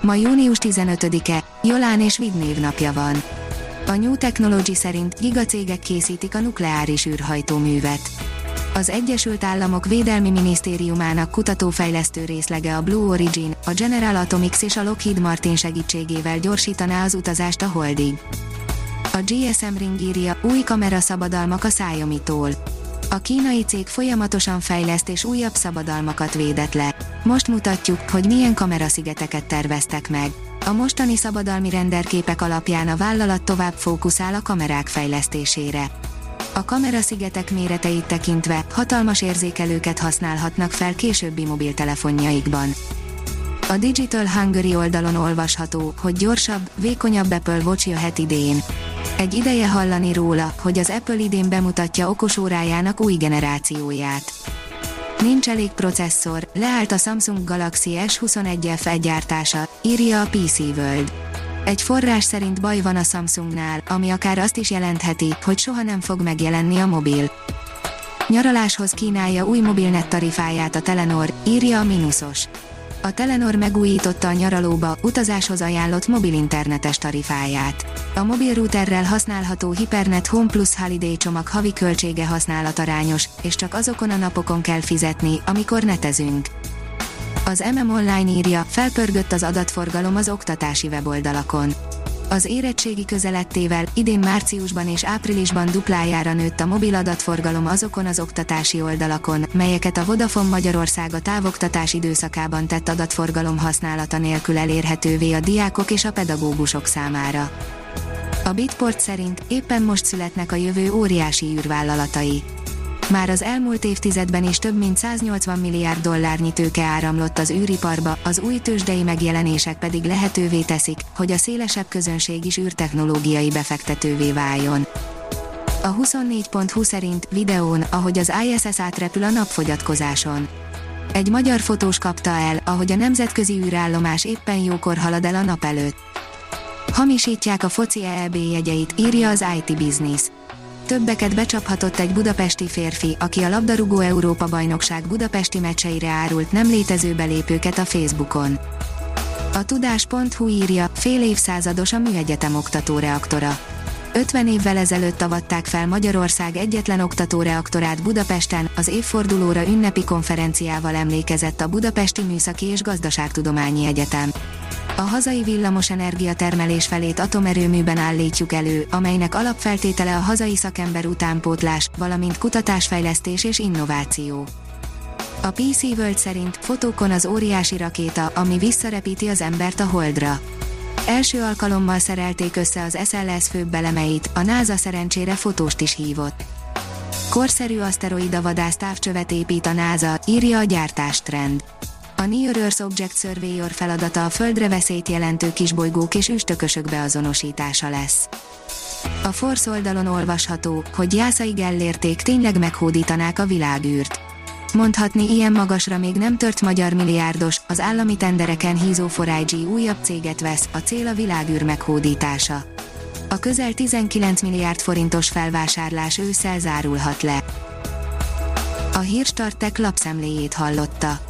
Ma június 15-e, Jolán és Vid napja van. A New Technology szerint gigacégek készítik a nukleáris űrhajtóművet. Az Egyesült Államok Védelmi Minisztériumának kutatófejlesztő részlege a Blue Origin, a General Atomics és a Lockheed Martin segítségével gyorsítaná az utazást a Holdig. A GSM Ring írja, új kamera szabadalmak a Xiaomi-tól. A kínai cég folyamatosan fejleszt és újabb szabadalmakat védett le. Most mutatjuk, hogy milyen kameraszigeteket terveztek meg. A mostani szabadalmi renderképek alapján a vállalat tovább fókuszál a kamerák fejlesztésére. A kameraszigetek méreteit tekintve hatalmas érzékelőket használhatnak fel későbbi mobiltelefonjaikban. A Digital Hungary oldalon olvasható, hogy gyorsabb, vékonyabb Apple Watch jöhet idén. Egy ideje hallani róla, hogy az Apple idén bemutatja okosórájának új generációját. Nincs elég processzor, leállt a Samsung Galaxy S21 F gyártása, írja a PC World. Egy forrás szerint baj van a Samsungnál, ami akár azt is jelentheti, hogy soha nem fog megjelenni a mobil. Nyaraláshoz kínálja új mobilnet tarifáját a Telenor, írja a Minusos. A Telenor megújította a nyaralóba, utazáshoz ajánlott mobil internetes tarifáját. A mobil routerrel használható Hypernet Home Plus Holiday csomag havi költsége használatarányos, és csak azokon a napokon kell fizetni, amikor netezünk. Az MM Online írja, felpörgött az adatforgalom az oktatási weboldalakon. Az érettségi közelettével idén márciusban és áprilisban duplájára nőtt a mobil adatforgalom azokon az oktatási oldalakon, melyeket a Vodafone Magyarország a távoktatás időszakában tett adatforgalom használata nélkül elérhetővé a diákok és a pedagógusok számára. A Bitport szerint éppen most születnek a jövő óriási űrvállalatai. Már az elmúlt évtizedben is több mint 180 milliárd dollárnyi tőke áramlott az űriparba, az új tőzsdei megjelenések pedig lehetővé teszik, hogy a szélesebb közönség is űrtechnológiai befektetővé váljon. A 24.20 szerint videón, ahogy az ISS átrepül a napfogyatkozáson. Egy magyar fotós kapta el, ahogy a nemzetközi űrállomás éppen jókor halad el a nap előtt. Hamisítják a foci EEB jegyeit, írja az IT Business. Többeket becsaphatott egy budapesti férfi, aki a labdarúgó Európa bajnokság budapesti meccseire árult nem létező belépőket a Facebookon. A tudás.hu írja, fél évszázados a műegyetem oktatóreaktora. 50 évvel ezelőtt avatták fel Magyarország egyetlen oktatóreaktorát Budapesten, az évfordulóra ünnepi konferenciával emlékezett a Budapesti Műszaki és Gazdaságtudományi Egyetem. A hazai villamos energiatermelés felét atomerőműben állítjuk elő, amelynek alapfeltétele a hazai szakember utánpótlás, valamint kutatásfejlesztés és innováció. A PC World szerint fotókon az óriási rakéta, ami visszarepíti az embert a Holdra. Első alkalommal szerelték össze az SLS főbb elemeit, a NASA szerencsére fotóst is hívott. Korszerű aszteroida vadász távcsövet épít a NASA, írja a gyártástrend. A Near Earth Object Surveyor feladata a Földre veszélyt jelentő kisbolygók és üstökösök beazonosítása lesz. A Force oldalon olvasható, hogy Jászai Gellérték tényleg meghódítanák a világűrt. Mondhatni ilyen magasra még nem tört magyar milliárdos, az állami tendereken hízó 4 újabb céget vesz, a cél a világűr meghódítása. A közel 19 milliárd forintos felvásárlás ősszel zárulhat le. A hírstartek lapszemléjét hallotta.